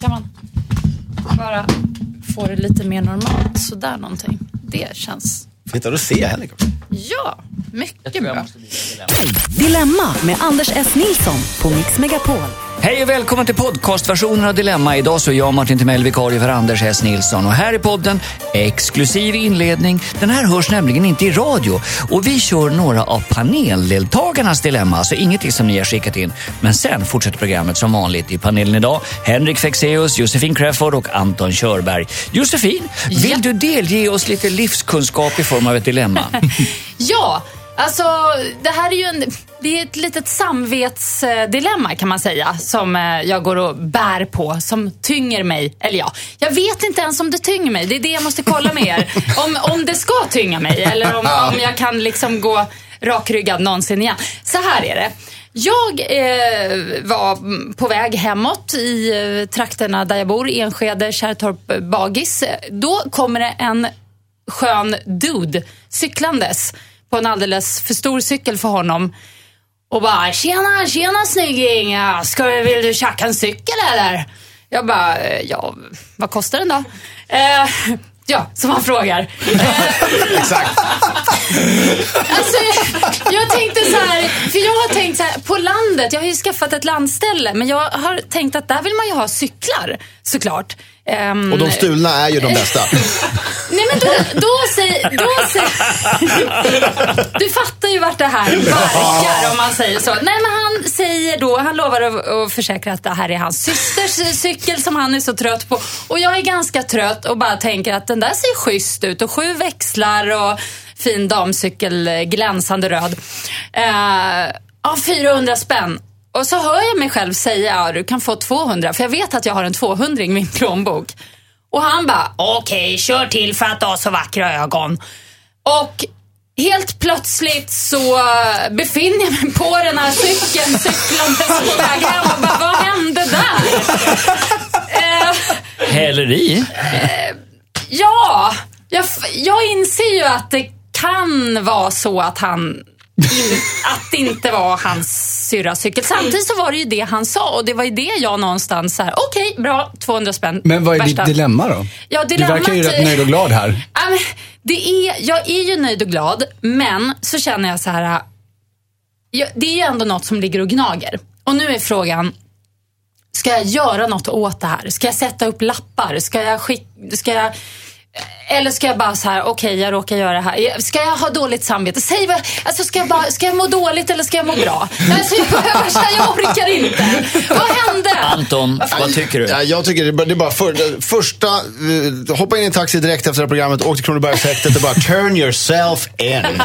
Kan man bara få det lite mer normalt, sådär någonting. Det känns, Fint att se också. ja, mycket bra. Dilemma med Anders S. Nilsson på Mix Megapol. Hej och välkommen till podcastversionen av Dilemma. Idag så är jag Martin Timell, vikarie för Anders S. Nilsson. Och här i podden, exklusiv inledning. Den här hörs nämligen inte i radio. Och vi kör några av paneldeltagarnas dilemma, alltså ingenting som ni har skickat in. Men sen fortsätter programmet som vanligt. I panelen idag, Henrik Fexeus, Josefin Crafoord och Anton Körberg. Josefin, vill Ja. du delge oss lite livskunskap i form av ett dilemma? Ja, alltså det här är ju en, det är ett litet samvetsdilemma kan man säga som eh, jag går och bär på, som tynger mig. Eller ja, jag vet inte ens om det tynger mig. Det är det jag måste kolla med er. Om, om det ska tynga mig eller om, om jag kan liksom gå rakryggad någonsin igen. Så här är det. Jag eh, var på väg hemåt i eh, trakterna där jag bor, Enskede, Kärrtorp, Bagis. Då kommer det en skön dude cyklandes på en alldeles för stor cykel för honom. Och bara, tjena, tjena snygging, ska vill du tjacka en cykel eller? Jag bara, "Eh, ja, vad kostar den då? Eh, ja, som han frågar. Eh, Exakt. Alltså, jag, tänkte så för jag har tänkt så här, på landet, jag har ju skaffat ett landställe, men jag har tänkt att där vill man ju ha cyklar, såklart. Ehm, Och de stulna är ju de bästa. Nej men då, då säger... Då säger du fattar ju vart det här barkar om man säger så. Nej men han säger då, han lovar att försäkra att det här är hans systers cykel som han är så trött på. Och jag är ganska trött och bara tänker att den där ser schysst ut och sju växlar och fin damcykel, eh, glänsande röd. Ja, 400 spänn. Och så hör jag mig själv säga, ja du kan få 200, för jag vet att jag har en 200 i min plånbok. Och han bara, okej, kör till för att du har så vackra ögon. Och helt plötsligt så eh, befinner jag mig på den här cykeln cyklandes på väg hem och bara, vad hände där? Eh, Häleri? ja, jag, jag inser ju att det kan vara så att han in, att det inte var hans syrras cykel. Samtidigt så var det ju det han sa och det var ju det jag någonstans så här, okej, bra, 200 spänn. Men vad är Värsta- ditt dilemma då? Ja, Du dilemmat- verkar ju rätt nöjd och glad här. Det är, jag är ju nöjd och glad, men så känner jag så här. det är ju ändå något som ligger och gnager. Och nu är frågan, ska jag göra något åt det här? Ska jag sätta upp lappar? Ska jag skicka, ska jag, eller ska jag bara så här, okej jag råkar göra det här. Ska jag ha dåligt samvete? Säg vad, alltså ska jag, bara, ska jag må dåligt eller ska jag må bra? Alltså, jag, jag orkar inte. Vad hände? Anton, vad tycker du? Ja, jag tycker det är bara, för, första, eh, hoppa in i en taxi direkt efter det här programmet, åk till Kronobergshäktet och bara turn yourself in.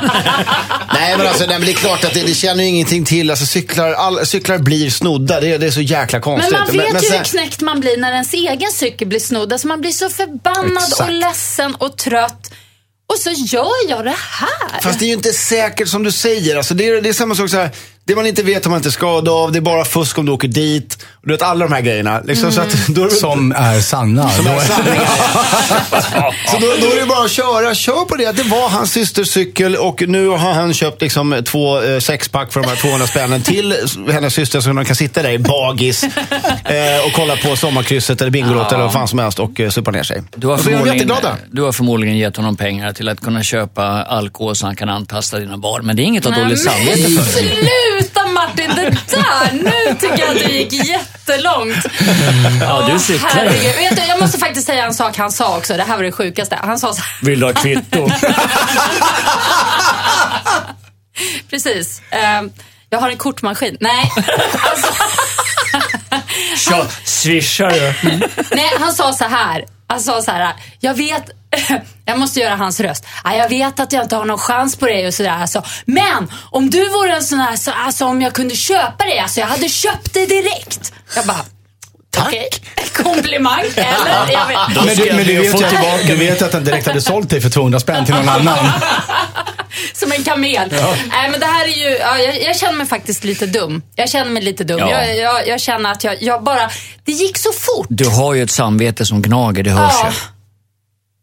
nej men alltså, nej, men det är klart att det, det känner ju ingenting till. Alltså, cyklar, all, cyklar blir snodda, det, är- det är så jäkla Men konstigt. man vet ju sen- hur knäckt man blir när ens egen cykel blir snodd. Alltså man blir så förbannad Exakt. och ledsen och trött. Och så gör jag det här. Fast det är ju inte säkert som du säger. Alltså, det, är, det är samma sak så här. Det man inte vet har man inte skada av. Det är bara fusk om du åker dit. Och du vet alla de här grejerna. Liksom, så, att, då är det, Som är sanna. som Då- är så då, då är det bara att köra. Kör på det. Det var hans systers cykel och nu har han köpt liksom två eh, sexpack för de här 200 spännen till hennes syster så de kan sitta där i bagis eh, och kolla på Sommarkrysset eller Bingolotto eller vad fan som helst och eh, supa ner sig. Du har, förmodligen, du har förmodligen gett honom pengar till att kunna köpa alkohol så han kan antasta dina barn. Men det är inget att ha dåligt samvete för. Martin, det där. Nu tycker jag att du gick jättelångt. Ja, du cyklar. Vet du, jag måste faktiskt säga en sak han sa också. Det här var det sjukaste. Han sa så här. Vill du ha kvitto? Precis. ehm, jag har en kortmaskin. Nej, alltså, Tja, swishar du? nej, han sa så här. Han sa så här. Jag vet, jag måste göra hans röst. Ja, jag vet att jag inte har någon chans på dig och sådär. Alltså. Men om du vore en sån här, så, alltså om jag kunde köpa dig, alltså jag hade köpt det direkt. Jag bara, Tack. okej, komplimang eller? Jag vet. Men du, men du, vet tillbaka du vet att han direkt hade sålt dig för 200 spänn till någon annan. Som en kamel. Nej men det här är ju, ja, jag, jag känner mig faktiskt lite dum. Jag känner mig lite dum. Ja. Jag, jag, jag känner att jag, jag bara, det gick så fort. Du har ju ett samvete som gnager, det hörs Ja. ju.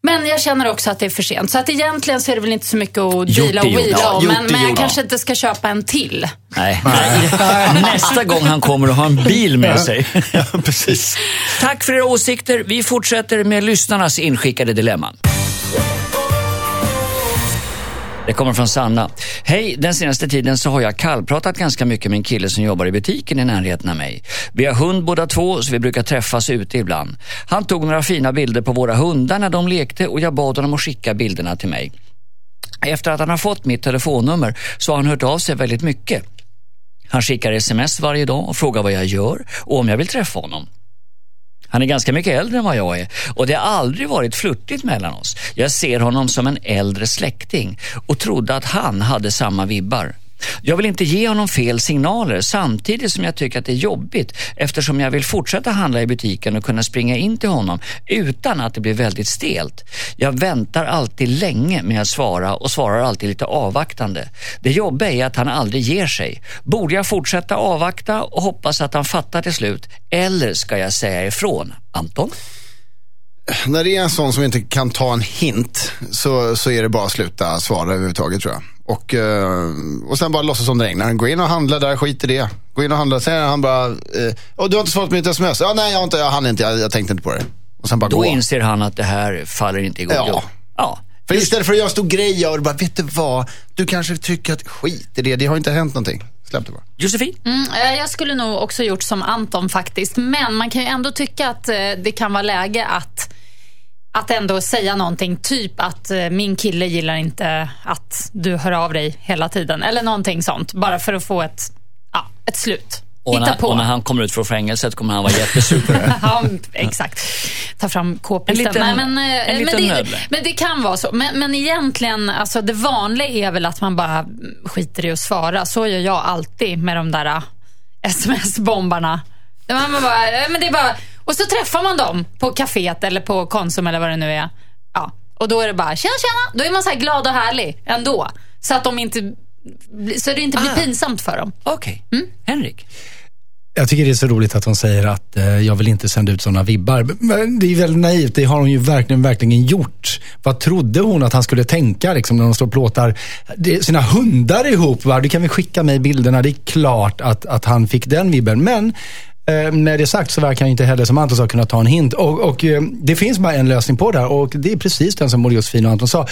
Men jag känner också att det är för sent. Så att egentligen så är det väl inte så mycket att är och Ja, om. Men, men jag kanske inte ska köpa en till. Nej. Nästa gång han kommer att ha en bil med sig. Ja, precis. Tack för era åsikter. Vi fortsätter med lyssnarnas inskickade dilemman. Det kommer från Sanna. Hej, den senaste tiden så har jag kallpratat ganska mycket med en kille som jobbar i butiken i närheten av mig. Vi har hund båda två så vi brukar träffas ute ibland. Han tog några fina bilder på våra hundar när de lekte och jag bad honom att skicka bilderna till mig. Efter att han har fått mitt telefonnummer så har han hört av sig väldigt mycket. Han skickar sms varje dag och frågar vad jag gör och om jag vill träffa honom. Han är ganska mycket äldre än vad jag är och det har aldrig varit flörtigt mellan oss. Jag ser honom som en äldre släkting och trodde att han hade samma vibbar. Jag vill inte ge honom fel signaler samtidigt som jag tycker att det är jobbigt eftersom jag vill fortsätta handla i butiken och kunna springa in till honom utan att det blir väldigt stelt. Jag väntar alltid länge med att svara och svarar alltid lite avvaktande. Det jobbiga är att han aldrig ger sig. Borde jag fortsätta avvakta och hoppas att han fattar till slut eller ska jag säga ifrån? Anton? När det är en sån som inte kan ta en hint så, så är det bara att sluta svara överhuvudtaget tror jag. Och, eh, och sen bara låtsas som det regnar. Gå in och handla där, skit i det. Gå in och handla. Sen han bara, eh, oh, du har inte svarat på mitt sms. Ja, nej, jag, har inte, jag hann inte, jag, jag tänkte inte på det. Och sen bara Då gå. inser han att det här faller inte i god Ja. jord. Ja. För istället för att göra en stor grej av det, bara, vet du vad? Du kanske tycker att skit i det, det har inte hänt någonting. Släpp det bara. Josefin? Mm, eh, jag skulle nog också gjort som Anton faktiskt. Men man kan ju ändå tycka att det kan vara läge att, att ändå säga någonting. Typ att eh, min kille gillar inte att du hör av dig hela tiden. Eller någonting sånt. Bara för att få ett, ja, ett slut. Och när, och när han kommer ut från fängelset kommer han vara jättesur på det. ja, exakt. Ta fram k-pisten. Men, eh, en men, det, nödle. men det kan vara så. Men, men egentligen, alltså, det vanliga är väl att man bara skiter i att svara. Så gör jag alltid med de där eh, sms-bombarna. Man bara, men det är bara, och så träffar man dem på kaféet eller på Konsum eller vad det nu är. Ja. Och då är det bara, tjena tjena. Då är man så här glad och härlig ändå. Så att de inte, så det inte blir Ah. pinsamt för dem. Okej. Mm. Henrik? Jag tycker det är så roligt att hon säger att eh, jag vill inte sända ut sådana vibbar. Men det är väldigt naivt, det har hon ju verkligen, verkligen gjort. Vad trodde hon att han skulle tänka liksom, när de står och plåtar det- sina hundar ihop? Va? Du kan väl skicka mig bilderna, det är klart att, att han fick den vibben. Men eh, det sagt så verkar han inte heller, som Anton sa, kunna ta en hint. Och, och eh, det finns bara en lösning på det här och det är precis den som både Josefin och Anton sa.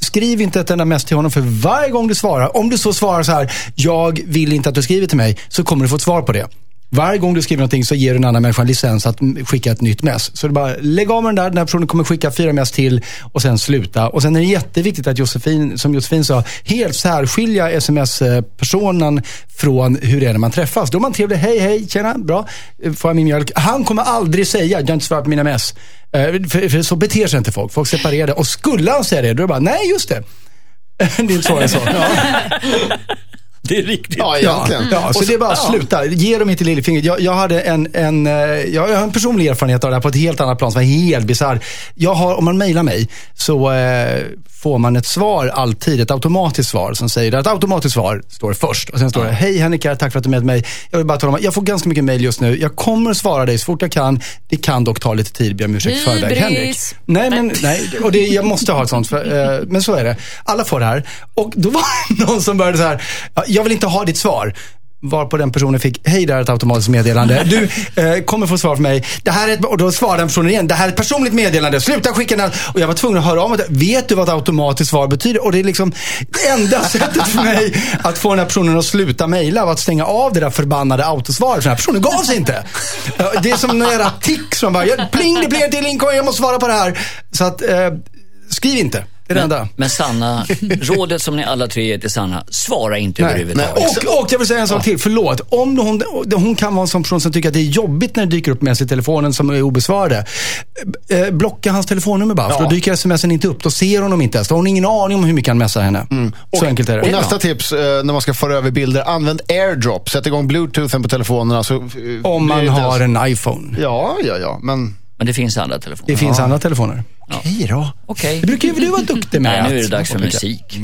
Skriv inte ett enda mess till honom för varje gång du svarar, om du så svarar så här, jag vill inte att du skriver till mig, så kommer du få ett svar på det. Varje gång du skriver någonting så ger du en annan människa en licens att skicka ett nytt mess. Så det är bara lägg av med den där, den här personen kommer skicka fyra mess till och sen sluta. Och sen är det jätteviktigt att Josefin, som Josefin sa, helt särskilja sms-personen från hur det är när man träffas. Då är man trevlig, hej hej, tjena, bra, får jag min mjölk? Han kommer aldrig säga, jag har inte svarat på mina mess. Eh, För, för så beter sig inte folk, folk separerar det. Och skulle han säga det, då är det bara, nej just det. Det är inte svårare än så. Ja. Det är riktigt. Ja, Ja, egentligen. ja, så Och det är bara att ja. sluta. Ge dem inte lillfingret. Jag, jag hade en, en, eh, jag har en personlig erfarenhet av det här på ett helt annat plan som var helt bisarr. Jag har, om man mejlar mig så eh, får man ett svar alltid, ett automatiskt svar som säger, ett automatiskt svar står först. Och sen står det, hej Henrika, tack för att du är med mig. Jag vill bara tala om att jag får ganska mycket mejl just nu. Jag kommer att svara dig så fort jag kan. Det kan dock ta lite tid, ber om ursäkt i förväg. Henrik. Nej, men nej. Och det, jag måste ha ett sånt. För, eh, men så är det. Alla får det här. Och då var det någon som började så här, "Ja, jag vill inte ha ditt svar. Var på den personen fick, hej där är ett automatiskt meddelande. Du eh, kommer få svar från mig. Det här är ett, och då svarade den personen igen, det här är ett personligt meddelande. Sluta skicka den. Och jag var tvungen att höra av mig. Vet du vad ett automatiskt svar betyder? Och det är liksom det enda sättet för mig att få den här personen att sluta mejla var att stänga av det där förbannade autosvaret. För den här personen gav sig inte. Eh, det är som några jävla tick som bara, pling det blir till inkorgen, jag måste svara på det här. Så att, eh, skriv inte. Det är det enda. Men, men Sanna, rådet som ni alla tre ger till Sanna, svara inte Nej. överhuvudtaget. Och, och jag vill säga en sak till, förlåt. Om hon, hon kan vara en sån person som tycker att det är jobbigt när det dyker upp mess i telefonen som är obesvarade. Eh, blocka hans telefonnummer bara, för då dyker smsen inte upp. Då ser hon dem inte ens. Då har hon ingen aning om hur mycket han messar henne. Så enkelt är det. Och nästa tips eh, när man ska föra över bilder, använd airdrop. Sätt igång bluetoothen på telefonerna. Så, eh, Om man har ens- en iPhone. Ja, ja, ja. Men Men det finns andra telefoner. Det finns andra telefoner. Okej då. Okej. Det brukar ju du vara duktig med. Nej, nu är det dags för musik.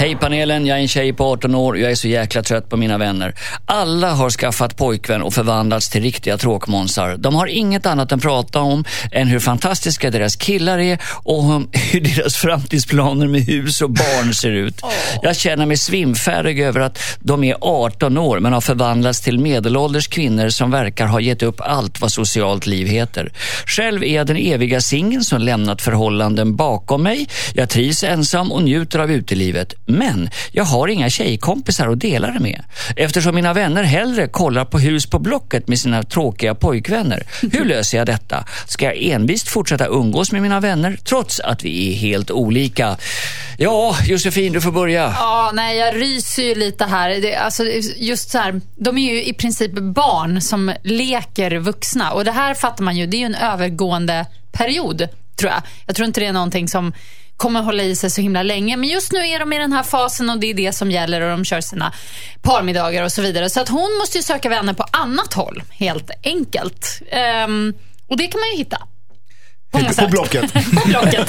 Hej panelen, jag är en tjej på 18 år och jag är så jäkla trött på mina vänner. Alla har skaffat pojkvän och förvandlats till riktiga tråkmånsar. De har inget annat att prata om än hur fantastiska deras killar är och hur deras framtidsplaner med hus och barn ser ut. Jag känner mig svimfärdig över att de är 18 år men har förvandlats till medelålders kvinnor som verkar ha gett upp allt vad socialt liv heter. Själv är jag den eviga singeln som lämnat förhållanden bakom mig. Jag trivs ensam och njuter av utelivet. Men jag har inga tjejkompisar att dela det med. Eftersom mina vänner hellre kollar på hus på Blocket med sina tråkiga pojkvänner. Hur löser jag detta? Ska jag envist fortsätta umgås med mina vänner trots att vi är helt olika? Ja, Josefin, du får börja. Ja, nej, jag ryser ju lite här. Det, alltså, just så här, de är ju i princip barn som leker vuxna. Och det här fattar man ju, det är ju en övergående period, tror jag. Jag tror inte det är någonting som kommer hålla i sig så himla länge. Men just nu är de i den här fasen och det är det som gäller och de kör sina parmiddagar och så vidare. Så att hon måste ju söka vänner på annat håll, helt enkelt. Um, och det kan man ju hitta. På, på Blocket. på Blocket.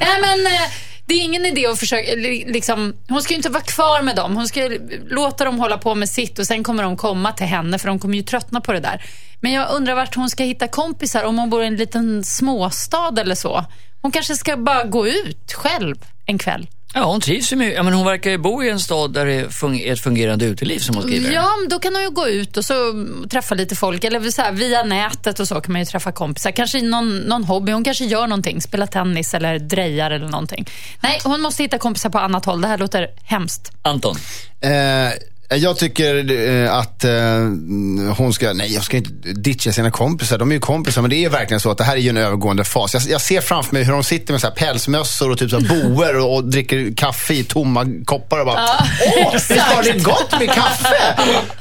Nej, men, eh, det är ingen idé att försöka... Liksom, hon ska ju inte vara kvar med dem. Hon ska låta dem hålla på med sitt och sen kommer de komma till henne för de kommer ju tröttna på det där. Men jag undrar vart hon ska hitta kompisar om hon bor i en liten småstad eller så. Hon kanske ska bara gå ut själv en kväll. Ja, hon trivs ju med, ja, men hon verkar ju bo i en stad där det är ett fungerande uteliv som hon skriver. Ja, då kan hon ju gå ut och så träffa lite folk. Eller så här, via nätet och så kan man ju träffa kompisar. Kanske någon, någon hobby. Hon kanske gör någonting. Spelar tennis eller drejar eller någonting. Nej, hon måste hitta kompisar på annat håll. Det här låter hemskt. Anton? Eh, jag tycker eh, att eh, hon ska, nej jag ska inte ditcha sina kompisar. De är ju kompisar, men det är verkligen så att det här är ju en övergående fas. Jag, jag ser framför mig hur de sitter med så här pälsmössor och typ så här boer och, och dricker kaffe i tomma koppar och bara, Ja, åh, visst var det gott med kaffe?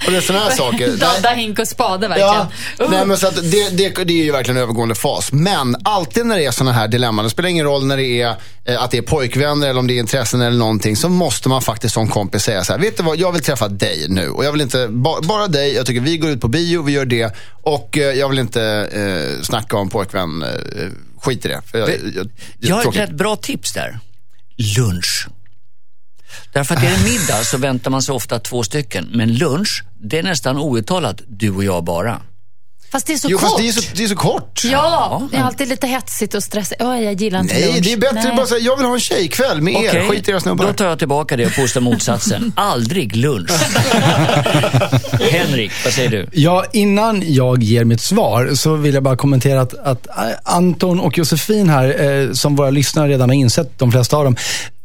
Och det är sådana här saker. Dadda, hink och spade verkligen. Ja, nej, men så det, det, det är ju verkligen en övergående fas. Men alltid när det är sådana här dilemman, det spelar ingen roll när det är eh, att det är pojkvänner eller om det är intressen eller någonting, så måste man faktiskt som kompis säga så här, vet du vad, jag vill träffa dig nu. Och jag vill inte, ba, bara dig, jag tycker vi går ut på bio, vi gör det. Och eh, jag vill inte eh, snacka om pojkvän, eh, skit i det. För jag, jag, jag, Jag har ett tråkigt. rätt bra tips där. Lunch. Därför att är det middag så väntar man sig ofta två stycken. Men lunch, det är nästan outtalat du och jag bara. Fast det är så Jo, kort. fast det är så, det är så kort. Ja, det är alltid lite hetsigt och stressigt. Oh, jag gillar inte Nej, lunch. det är bättre Nej. att bara säga, jag vill ha en tjejkväll med er. Okej, Skit i era snubbar. Då tar jag tillbaka det och påstår motsatsen. Aldrig lunch. Henrik, vad säger du? Ja, innan jag ger mitt svar så vill jag bara kommentera att, att eh, Anton och Josefin här, eh, som våra lyssnare redan har insett, de flesta av dem,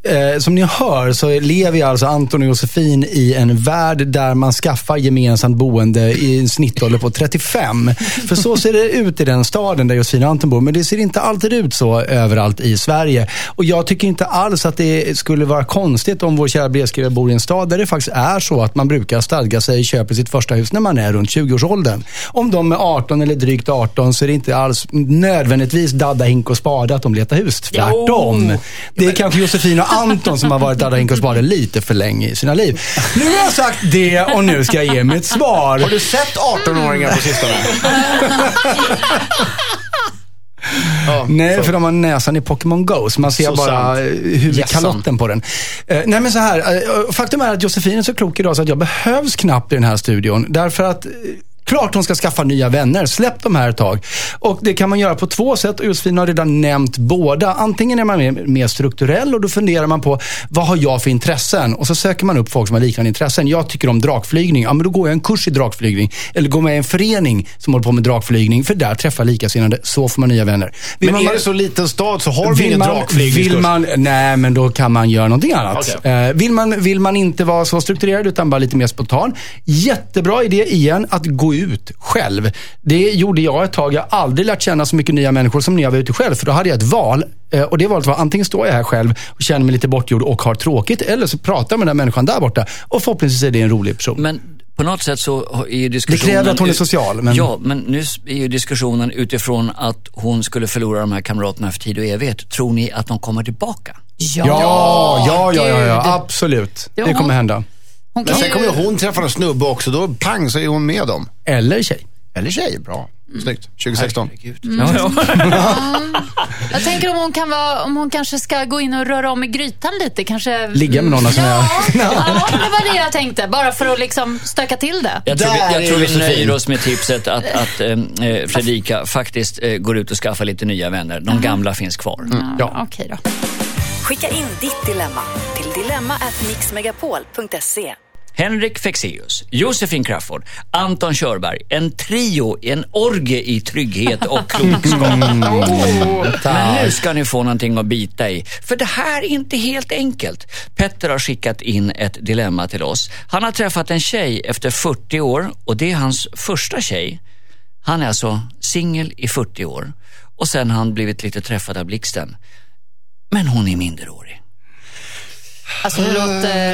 Eh, som ni hör så lever alltså Anton och Josefin i en värld där man skaffar gemensamt boende i en snittålder på 35. För så ser det ut i den staden där Josefin och Anton bor. Men det ser inte alltid ut så överallt i Sverige. Och jag tycker inte alls att det skulle vara konstigt om vår kära brevskrivare bor i en stad där det faktiskt är så att man brukar stadga sig köper sitt första hus när man är runt 20-årsåldern. Om de är 18 eller drygt 18 så är det inte alls nödvändigtvis dadda, hink och spade att de letar hus. Tvärtom. Det är kanske Josefin och Anton som har varit och spade lite för länge i sina liv. Nu har jag sagt det och nu ska jag ge mitt svar. Har du sett 18-åringar på sistone? ja, Nej, så. för de har näsan i Pokémon Go, så man ser Så bara sant. huvudkalotten på den. Eh, nej, men så här. eh, faktum är att Josefin är så klok idag så att jag behövs knappt i den här studion. Därför att eh, Klart hon ska skaffa nya vänner. Släpp de här ett tag. Och Det kan man göra på två sätt och Josefin har redan nämnt båda. Antingen är man mer, mer strukturell och då funderar man på vad har jag för intressen? Och så söker man upp folk som har liknande intressen. Jag tycker om drakflygning. Ja, men då går jag en kurs i drakflygning. Eller går med i en förening som håller på med drakflygning. För där träffar likasinnade. Så får man nya vänner. Vill Men man är det så liten stad så har vi ingen man, drakflygningskurs. vill man, Nej, men då kan man göra någonting annat. Okej. Eh, vill, man, vill man inte vara så strukturerad utan bara lite mer spontan. Jättebra idé igen att gå ut själv. Det gjorde jag ett tag. Jag har aldrig lärt känna så mycket nya människor som när jag var ute själv. För då hade jag ett val. Eh, Och det valet var antingen står jag här själv och känner mig lite bortgjord och har tråkigt. Eller så pratar jag med den här människan där borta. Och förhoppningsvis är det en rolig person. Men på något sätt så är ju diskussionen... Det kräver att hon är social, men- Ja, men nu är ju diskussionen utifrån att hon skulle förlora de här kamraterna för tid och evighet. Tror ni att de kommer tillbaka? Ja, ja, ja, ja, ja, ja absolut. Det kommer hon- hända. Hon Men sen ju... kommer ju hon träffa en snubbe också, då pang så är hon med dem. Eller tjej. Eller tjej. Bra. Snyggt. 2016. Herregud. Mm. Ja, ja. Jag tänker om hon, kan vara, om hon kanske ska gå in och röra om i grytan lite. Kanske... Ligga med någon som ja, jag- ja, det var det jag tänkte. Bara för att liksom stöka till det. Jag tror, vi, jag tror vi nöjer oss med tipset att, att eh, eh, Fredrika faktiskt eh, går ut och skaffar lite nya vänner. De gamla finns kvar. Ja. Okej då. Skicka in ditt dilemma till dilemma@mixmegapol.se. Henrik Fexeus, Josefin Crafoord, Anton Körberg. En trio, en orgie i trygghet och klokskap. Men nu ska ni få någonting att bita i. För det här är inte helt enkelt. Petter har skickat in ett dilemma till oss. Han har träffat en tjej efter 40 år och det är hans första tjej. Han är alltså singel i 40 år och sen har han blivit lite träffad av blixten. Men hon är minderårig. Alltså det låter...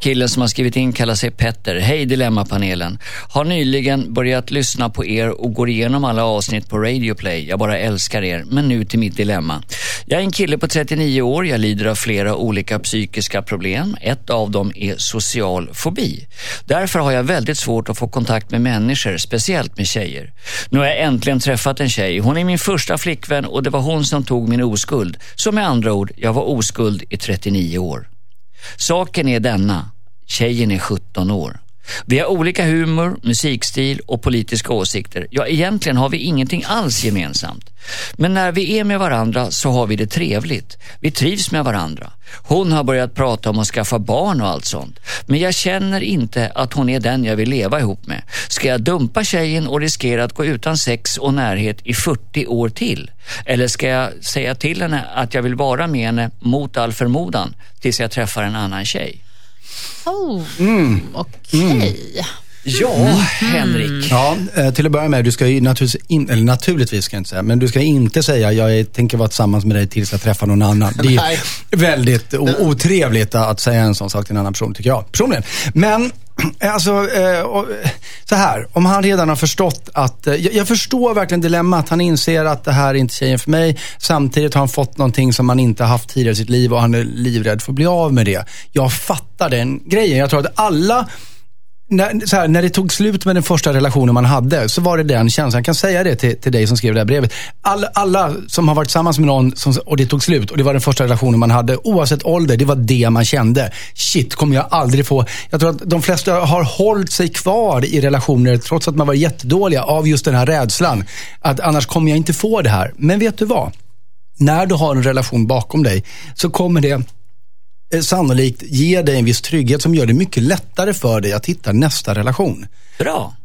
Killen som har skrivit in kallar sig Petter. Hej Dilemmapanelen. Har nyligen börjat lyssna på er och går igenom alla avsnitt på Radio Play. Jag bara älskar er. Men nu till mitt dilemma. Jag är en kille på 39 år. Jag lider av flera olika psykiska problem. Ett av dem är social fobi. Därför har jag väldigt svårt att få kontakt med människor, speciellt med tjejer. Nu har jag äntligen träffat en tjej. Hon är min första flickvän och det var hon som tog min oskuld. Så med andra ord, jag var oskuld i 39 år. Saken är denna. Tjejen är 17 år. Vi har olika humor, musikstil och politiska åsikter. Ja, egentligen har vi ingenting alls gemensamt. Men när vi är med varandra så har vi det trevligt. Vi trivs med varandra. Hon har börjat prata om att skaffa barn och allt sånt. Men jag känner inte att hon är den jag vill leva ihop med. Ska jag dumpa tjejen och riskera att gå utan sex och närhet i 40 år till? Eller ska jag säga till henne att jag vill vara med henne mot all förmodan tills jag träffar en annan tjej? Oh, Mm. Okej. Ja, Henrik. Ja, eh, till att börja med, du ska ju naturligtvis, in, eller naturligtvis ska jag inte säga, men du ska inte säga jag är, tänker vara tillsammans med dig tills jag träffar någon annan. Det är väldigt otrevligt att säga en sån sak till en annan person, tycker jag personligen. Men, Eh, alltså, eh, så här, om han redan har förstått att, eh, jag, jag förstår verkligen dilemmat. Han inser att det här är inte tjejen för mig. Samtidigt har han fått någonting som han inte haft tidigare i sitt liv och han är livrädd för att bli av med det. Jag fattar den grejen. Jag tror att alla när, så här, när det tog slut med den första relationen man hade, så var det den känslan. Jag kan säga det till, till dig som skrev det här brevet. All, alla som har varit tillsammans med någon som, och det tog slut och det var den första relationen man hade, oavsett ålder, det var det man kände. Shit, kommer jag aldrig få... Jag tror att de flesta har hållit sig kvar i relationer, trots att man var jättedåliga, av just den här rädslan. Att annars kommer jag inte få det här. Men vet du vad? När du har en relation bakom dig, så kommer det sannolikt ge dig en viss trygghet som gör det mycket lättare för dig att hitta nästa relation. Bra.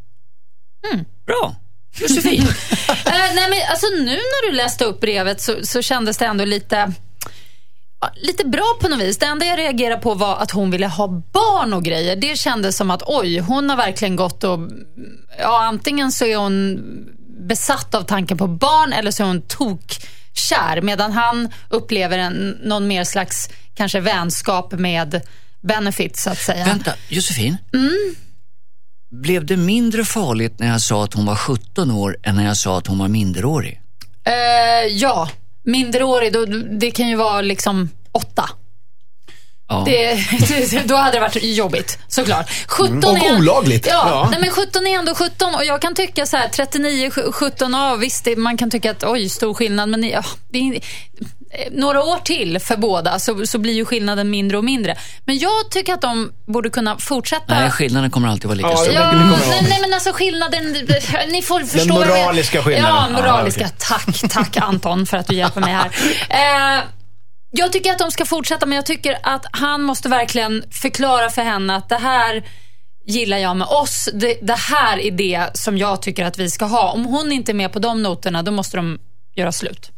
Bra. Josefin. Eh, nej, men alltså, nu när du läste upp brevet så, så kändes det ändå lite lite bra på något vis. Det enda jag reagerade på var att hon ville ha barn och grejer. Det kändes som att oj, hon har verkligen gått och... Ja, antingen så är hon besatt av tanken på barn eller så är hon tokkär. Medan han upplever en, någon mer slags kanske vänskap med benefits så att säga. Vänta, Josefin. Blev det mindre farligt när jag sa att hon var 17 år än när jag sa att hon var minderårig? Eh, ja, minderårig, då, det kan ju vara liksom åtta. Ja. Det, då hade det varit jobbigt, såklart. 17 Och är, olagligt. Ja, Ja. Nej, men 17 är ändå 17 och jag kan tycka så här 39, 17, ja visst, det, man kan tycka att oj, stor skillnad, men ja, det är, eh, några år till för båda så, så blir ju skillnaden mindre och mindre. Men jag tycker att de borde kunna fortsätta. Nej, skillnaden kommer alltid vara lika Ja, stor. Ja, nej, nej men alltså skillnaden, ni får förstå. jag- moraliska skillnaden. Ja, moraliska. okej. Tack, tack Anton för att du hjälper mig här. Eh, jag tycker att de ska fortsätta, men jag tycker att han måste verkligen förklara för henne att det här gillar jag med oss. Det, det här är det som jag tycker att vi ska ha. Om hon inte är med på de noterna, då måste de göra slut.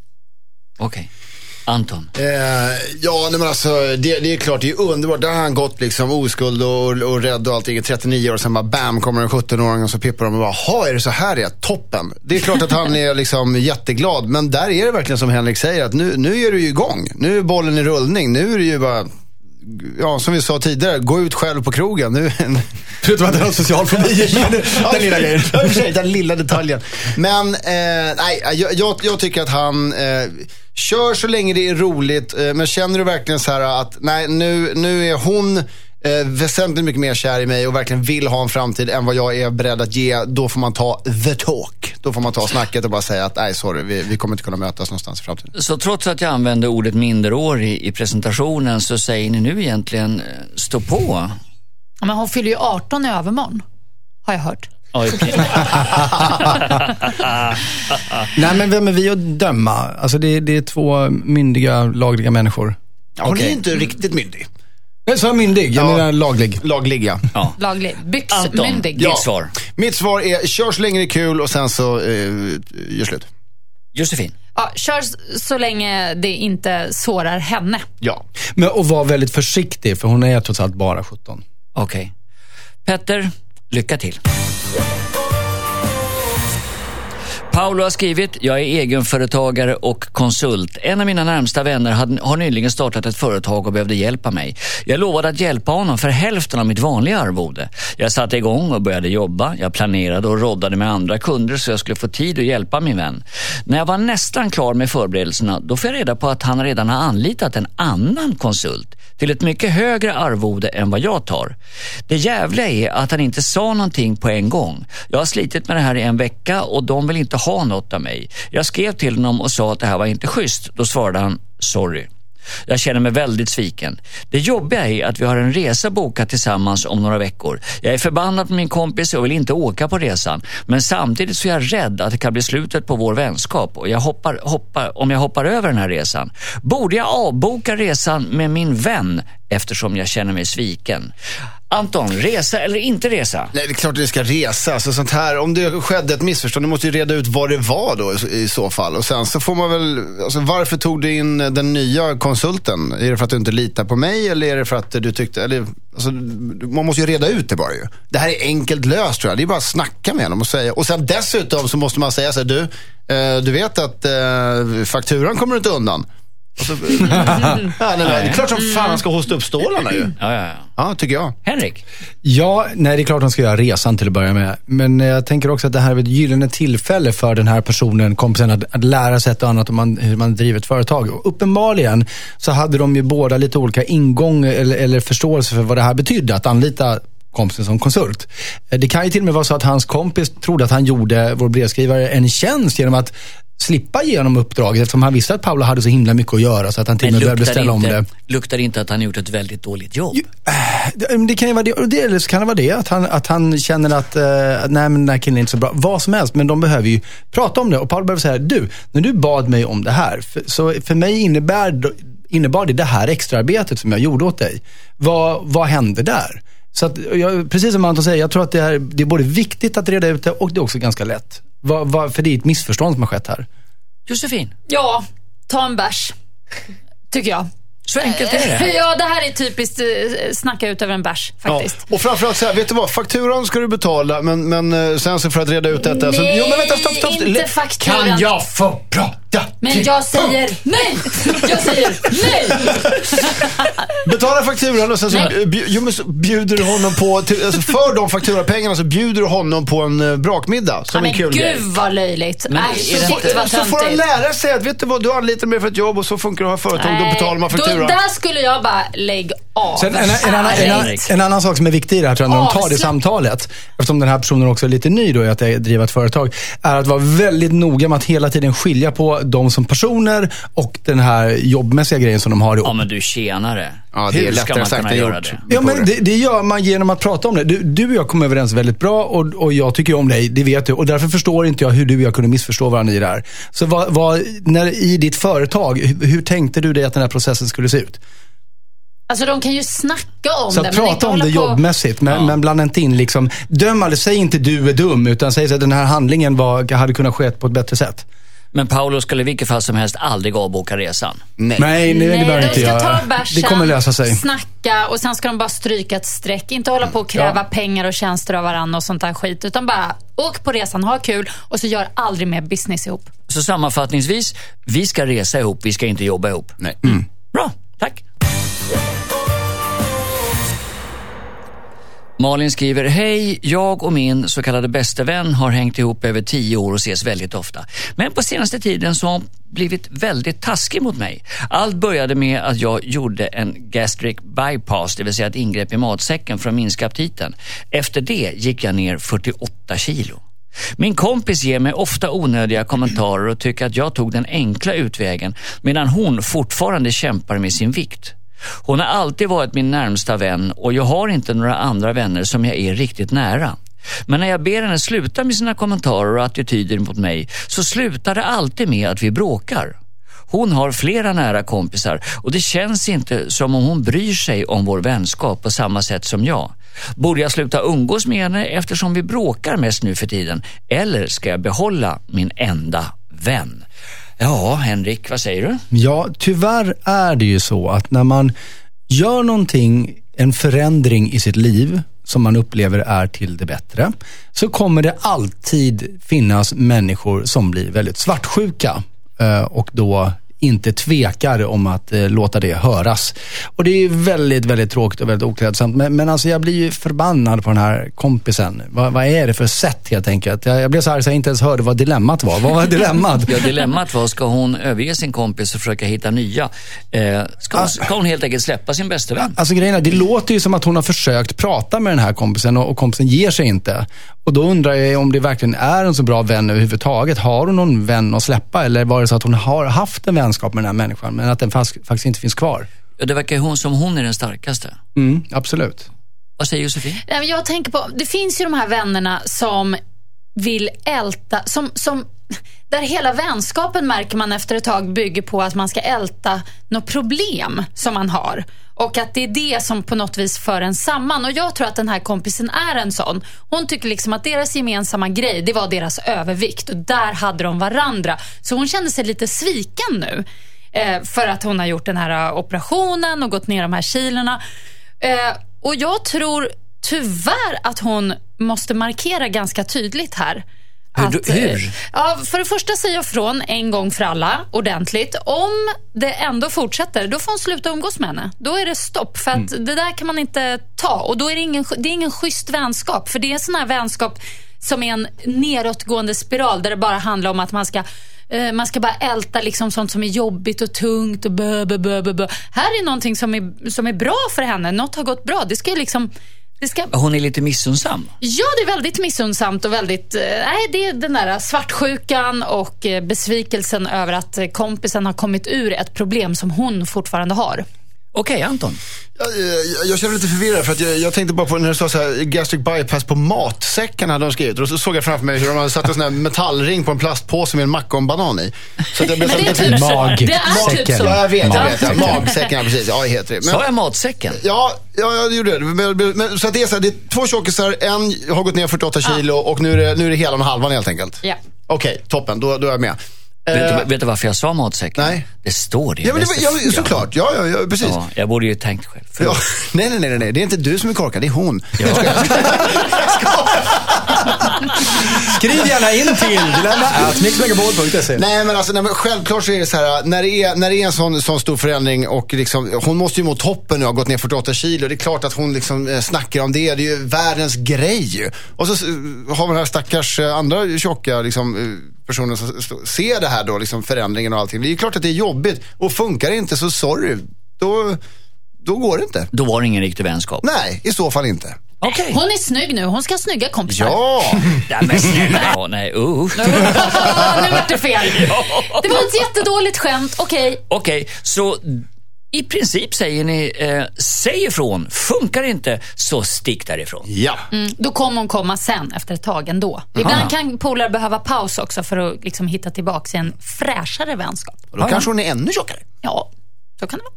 Okej. Anton. Eh, ja, nej, men alltså, det, det är klart, det är underbart. Där har han gått liksom oskuld och, och rädd och allting i 39 år. Sen bara bam, kommer en 17-åring och så pippar de och bara, ha är det så här det är? Toppen. Det är klart att han är liksom jätteglad. Men där är det verkligen som Henrik säger, att nu, nu är du ju igång. Nu är bollen i rullning. Nu är det ju bara, ja som vi sa tidigare, gå ut själv på krogen. Nu, Förutom att han har social fobi. den lilla grejen. Och den lilla detaljen. Men eh, nej, jag, jag, jag tycker att han, eh, Kör så länge det är roligt, eh, men känner du verkligen så här att nej, nu, nu är hon eh, väsentligt mycket mer kär i mig och verkligen vill ha en framtid än vad jag är beredd att ge, då får man ta the talk. Då får man ta snacket och bara säga att nej, sorry, vi, vi kommer inte kunna mötas någonstans i framtiden. Så trots att jag använde ordet minderårig i presentationen så säger ni nu egentligen eh, stå på? Men hon fyller ju 18 i övermorgon, har jag hört. Nej, men vem är vi att döma? Alltså det, det är två myndiga, lagliga människor. Hon Okej. är inte riktigt myndig. Jag sa myndig, jag Ja. menar laglig. Laglig, ja. Ja. Laglig. Anton, Byxmyndig. ditt svar. Mitt svar är kör så länge det är kul och sen så eh, gör slut. Josefin? Ja, kör så länge det inte sårar henne. Ja. Men, och var väldigt försiktig, för hon är trots allt bara 17. Okej. Petter, lycka till. Paolo har skrivit, jag är egenföretagare och konsult. En av mina närmsta vänner har nyligen startat ett företag och behövde hjälp av mig. Jag lovade att hjälpa honom för hälften av mitt vanliga arvode. Jag satte igång och började jobba. Jag planerade och roddade med andra kunder så jag skulle få tid att hjälpa min vän. När jag var nästan klar med förberedelserna, då får jag reda på att han redan har anlitat en annan konsult till ett mycket högre arvode än vad jag tar. Det jävliga är att han inte sa någonting på en gång. Jag har slitit med det här i en vecka och de vill inte ha något av mig. Jag skrev till honom och sa att det här var inte schysst. Då svarade han, sorry. Jag känner mig väldigt sviken. Det jobbiga är att vi har en resa bokad tillsammans om några veckor. Jag är förbannad på min kompis och vill inte åka på resan. Men samtidigt så är jag rädd att det kan bli slutet på vår vänskap och jag hoppar, hoppar, om jag hoppar över den här resan. Borde jag avboka resan med min vän eftersom jag känner mig sviken? Anton, resa eller inte resa? Nej, det är klart att det ska resa. Alltså, sånt här, om det skedde ett missförstånd, du måste ju reda ut vad det var då i, så fall. Och sen så får man väl, alltså, varför tog du in den nya konsulten? Är det för att du inte litar på mig eller är det för att du tyckte, eller, alltså, man måste ju reda ut det bara ju. Det här är enkelt löst tror jag. Det är bara att snacka med honom och säga. Och sen dessutom så måste man säga så här, du, eh, du vet att eh, fakturan kommer du inte undan. Och så, ja, nej, men, det är klart som fan han ska hosta upp stålarna ju. Ja, ja, ja. Ja, tycker jag. Henrik? Ja, nej det är klart de ska göra resan till att börja med. Men jag tänker också att det här är ett gyllene tillfälle för den här personen, kompisen, att, att lära sig ett och annat om man, hur man driver ett företag. Och uppenbarligen så hade de ju båda lite olika ingång eller, eller förståelse för vad det här betydde, att anlita kompisen som konsult. Eh, Det kan ju till och med vara så att hans kompis trodde att han gjorde vår brevskrivare en tjänst genom att slippa ge honom uppdraget eftersom han visste att Paolo hade så himla mycket att göra så att han till och med behövde ställa om inte, det. luktar inte att han gjort ett väldigt dåligt jobb? Det, det kan ju vara det, det, eller så kan det vara det, att han, att han känner att, eh, nej men den här killen är inte så bra. Vad som helst, men de behöver ju prata om det. Och Paul behöver säga, du, när du bad mig om det här, för, så för mig innebär, innebar det det här extraarbetet som jag gjorde åt dig. Vad, vad hände där? Så att, jag, precis som Anton säger, jag tror att det, är, det är både viktigt att reda ut det och det är också ganska lätt. Vad, vad, för det är ett missförstånd som har skett här. Josefin, Ja, ta en bärs. Tycker jag. så enkelt är det. Ja, det här är typiskt eh, snacka ut över en bärs faktiskt. Ja. Och framförallt så här, vet du vad? Fakturan ska du betala, men, men eh, sen så för att reda ut detta. så, Nej, jo, men vänta, stopp, stopp. inte fakturan. Kan jag få prata? Men jag säger nej! Jag säger nej! Betala fakturan och sen så, så bjuder du honom på, till, alltså för de fakturapengarna så bjuder du honom på en eh, brakmiddag som Ja, en kul gud grej. vad löjligt. Men Äsch, shit vad Så får han lära sig att, vet du vad, du anlitar mig för ett jobb och så funkar det att ha företag, då Nej, betalar man Då, fakturan. där skulle jag bara lägga av. Sen en, en, annan, en, annan, en annan sak som är viktig i det här tror jag, när de tar det samtalet, eftersom den här personen också är lite ny då i att driva ett företag, är att vara väldigt noga med att hela tiden skilja på dem som personer och den här jobbmässiga grejen som de har ihop. Ja, men du tjenare. Ja, det är Hur ska lättare man sagt kunna än göra gjort. det? Ja, men det, det gör man genom att prata om det. Du, du och jag kom överens väldigt bra och, och jag tycker om dig, det vet du. Och därför förstår inte jag hur du och jag kunde missförstå varandra i det här. Så vad, vad, när, i ditt företag, hur, hur tänkte du dig att den här processen skulle se ut? Alltså de kan ju snacka om Så det. att men prata om det på- jobbmässigt, men, men blanda inte in liksom, döm aldrig, säg inte du är dum, utan säg så att den här handlingen var, hade kunnat ske på ett bättre sätt. Men Paolo skulle i vilket fall som helst aldrig avboka resan. Nej. Nej, nej, det Nej, behöver de inte ska göra. ta bärsen, Det kommer lösa sig. snacka och sen ska de bara stryka ett streck. Inte hålla på och kräva Ja. pengar och tjänster av varandra och sånt där skit. Utan bara åk på resan, ha kul och så gör aldrig mer business ihop. Så sammanfattningsvis, vi ska resa ihop, vi ska inte jobba ihop. Nej. Bra, Malin skriver, hej, jag och min så kallade bästa vän har hängt ihop över tio år och ses väldigt ofta. Men på senaste tiden så har hon blivit väldigt taskig mot mig. Allt började med att jag gjorde en gastric bypass, det vill säga ett ingrepp i matsäcken för att minska aptiten. Efter det gick jag ner 48 kilo. Min kompis ger mig ofta onödiga kommentarer och tycker att jag tog den enkla utvägen medan hon fortfarande kämpar med sin vikt. Hon har alltid varit min närmsta vän och jag har inte några andra vänner som jag är riktigt nära. Men när jag ber henne sluta med sina kommentarer och attityder mot mig så slutar det alltid med att vi bråkar. Hon har flera nära kompisar och det känns inte som om hon bryr sig om vår vänskap på samma sätt som jag. Borde jag sluta umgås med henne eftersom vi bråkar mest nu för tiden? Eller ska jag behålla min enda vän? Ja, Henrik, vad säger du? Ja, tyvärr är det ju så att när man gör någonting, en förändring i sitt liv som man upplever är till det bättre, så kommer det alltid finnas människor som blir väldigt svartsjuka eh, och då inte tvekar om att eh, låta det höras. Och det är väldigt, väldigt tråkigt och väldigt oklädsamt. Men, men alltså jag blir ju förbannad på den här kompisen. Va, vad är det för sätt helt enkelt? Jag, jag blev så arg så jag inte ens hörde vad dilemmat var. Vad var dilemmat? ja, dilemmat var, ska hon överge sin kompis och försöka hitta nya? Eh, ska, hon, ska hon helt enkelt släppa sin bästa vän? Alltså grejen är, det låter ju som att hon har försökt prata med den här kompisen och, och kompisen ger sig inte. Och då undrar jag om det verkligen är en så bra vän överhuvudtaget. Har hon någon vän att släppa eller var det så att hon har haft en vänskap med den här människan men att den faktiskt inte finns kvar? Ja, det verkar hon som hon är den starkaste. Mm, absolut. Vad säger Josefin? Jag tänker på, det finns ju de här vännerna som vill älta, som, som där hela vänskapen märker man efter ett tag bygger på att man ska älta något problem som man har. Och att det är det som på något vis för en samman. Och jag tror att den här kompisen är en sån. Hon tycker liksom att deras gemensamma grej, det var deras övervikt. Och där hade de varandra. Så hon känner sig lite sviken nu. Eh, för att hon har gjort den här eh, operationen och gått ner de här kilorna. Eh, och jag tror tyvärr att hon måste markera ganska tydligt här hur, att, hur? Eh, ja, för det första säger jag från en gång för alla, ordentligt. Om det ändå fortsätter, då får hon sluta umgås med henne. Då är det stopp. För att mm. det där kan man inte ta. Och då är det ingen, det är ingen schysst vänskap. För det är en sån här vänskap som är en nedåtgående spiral där det bara handlar om att man ska eh, man ska bara älta liksom sånt som är jobbigt och tungt och bö, bö, bö, bö. Här är någonting som är, som är bra för henne. Något har gått bra. Det ska liksom Ska... Hon är lite missundsam. Ja, det är väldigt missunnsamt och väldigt... Eh, nej, det är den där svartsjukan och eh, besvikelsen över att kompisen har kommit ur ett problem som hon fortfarande har. Okej, okay, Anton. Jag, jag, jag känner lite förvirrad för att jag, jag, tänkte bara på när du sa så här, gastric bypass på matsäcken hade de skrivit. Och så såg jag framför mig hur de hade satt en sån här metallring på en plastpåse med en macka och en banan i. Så att jag blev det typ så. Mag det är typ så. Ja, jag vet. Jag vet ja. Magsäcken, ja, precis. Ja, heter det. Men, Sa jag matsäcken? Ja, ja, jag gjorde det. Men, men, så att det är så här, det är två tjockisar, en har gått ner 48 kilo och nu är, det, nu är det hela och halvan helt enkelt. Ja. Okej, okay, toppen. Då, då är jag med. Vet, du, vet du varför jag sa matsäcken? Nej. Det står det ja, men det, ja, Såklart, ja, ja, ja precis. Ja, jag borde ju tänkt själv. Ja, nej, nej, nej, nej, det är inte du som är korkad, det är hon. Ja. Skriv gärna in till dilemma.mixmegapol.se Nej, men alltså, nej, men självklart så är det så här, när det är, när det är en sån, sån stor förändring och liksom, hon måste ju må toppen nu och har gått ner 48 kilo. Det är klart att hon liksom eh, snackar om det. Det är ju världens grej Och så har man den här stackars eh, andra tjocka liksom, personen som ser det här då, liksom förändringen och allting. Det är klart att det är jobbigt och funkar det inte så sorry, då, då går det inte. Då var det ingen riktig vänskap? Nej, i så fall inte. Okay. Hon är snygg nu. Hon ska ha snygga kompisar. Ja! ja men snälla. Oh, nej, uh. nu vart det fel. Det var ett jättedåligt skämt. Okej. Okay. Okej, okay, så i princip säger ni, eh, säg ifrån. Funkar det inte, så stick därifrån. Ja. Mm, då kommer hon komma sen, efter ett tag ändå. Ibland kan polare behöva paus också för att liksom hitta tillbaka i en fräschare vänskap. Och då ja, kanske hon är ännu tjockare. Ja, så kan det vara.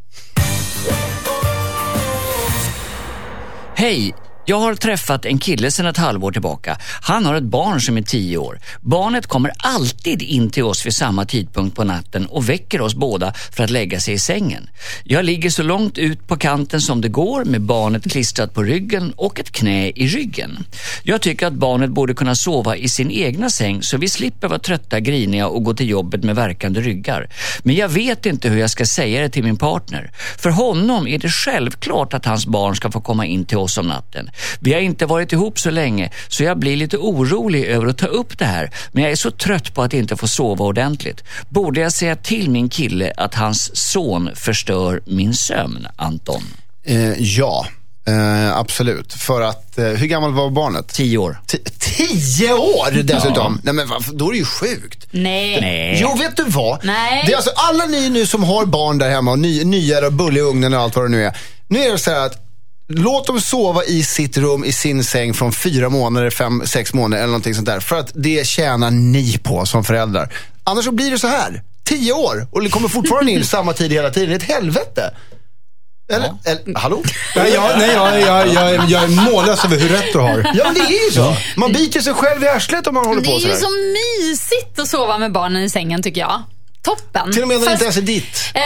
Hej! Jag har träffat en kille sedan ett halvår tillbaka. Han har ett barn som är tio år. Barnet kommer alltid in till oss vid samma tidpunkt på natten och väcker oss båda för att lägga sig i sängen. Jag ligger så långt ut på kanten som det går med barnet klistrat på ryggen och ett knä i ryggen. Jag tycker att barnet borde kunna sova i sin egna säng så vi slipper vara trötta, griniga och gå till jobbet med verkande ryggar. Men jag vet inte hur jag ska säga det till min partner. För honom är det självklart att hans barn ska få komma in till oss om natten. Vi har inte varit ihop så länge så jag blir lite orolig över att ta upp det här. Men jag är så trött på att inte få sova ordentligt. Borde jag säga till min kille att hans son förstör min sömn, Anton? Eh, ja, eh, absolut. För att, eh, hur gammal var barnet? Tio år. T- tio år dessutom? Nej men varför? då är det ju sjukt. Nej. Nej. Jo, vet du vad? Nej. Det är alltså alla ni nu som har barn där hemma och ny, nya och bull i ugnen och allt vad det nu är. Nu är det så här att Låt dem sova i sitt rum, i sin säng från fyra månader, fem, sex månader eller någonting sånt där. För att det tjänar ni på som föräldrar. Annars så blir det så här. Tio år och det kommer fortfarande in samma tid hela tiden. Det är ett helvete. Eller, eller hallå? Nej, jag, nej jag, jag, jag, är- jag är mållös över hur rätt du har. Ja, men det är ju så. Man biter sig själv i arslet om man håller Det på är ju så mysigt att sova med barnen i sängen tycker jag. Toppen. Till och med när det inte ens är ditt. Eh,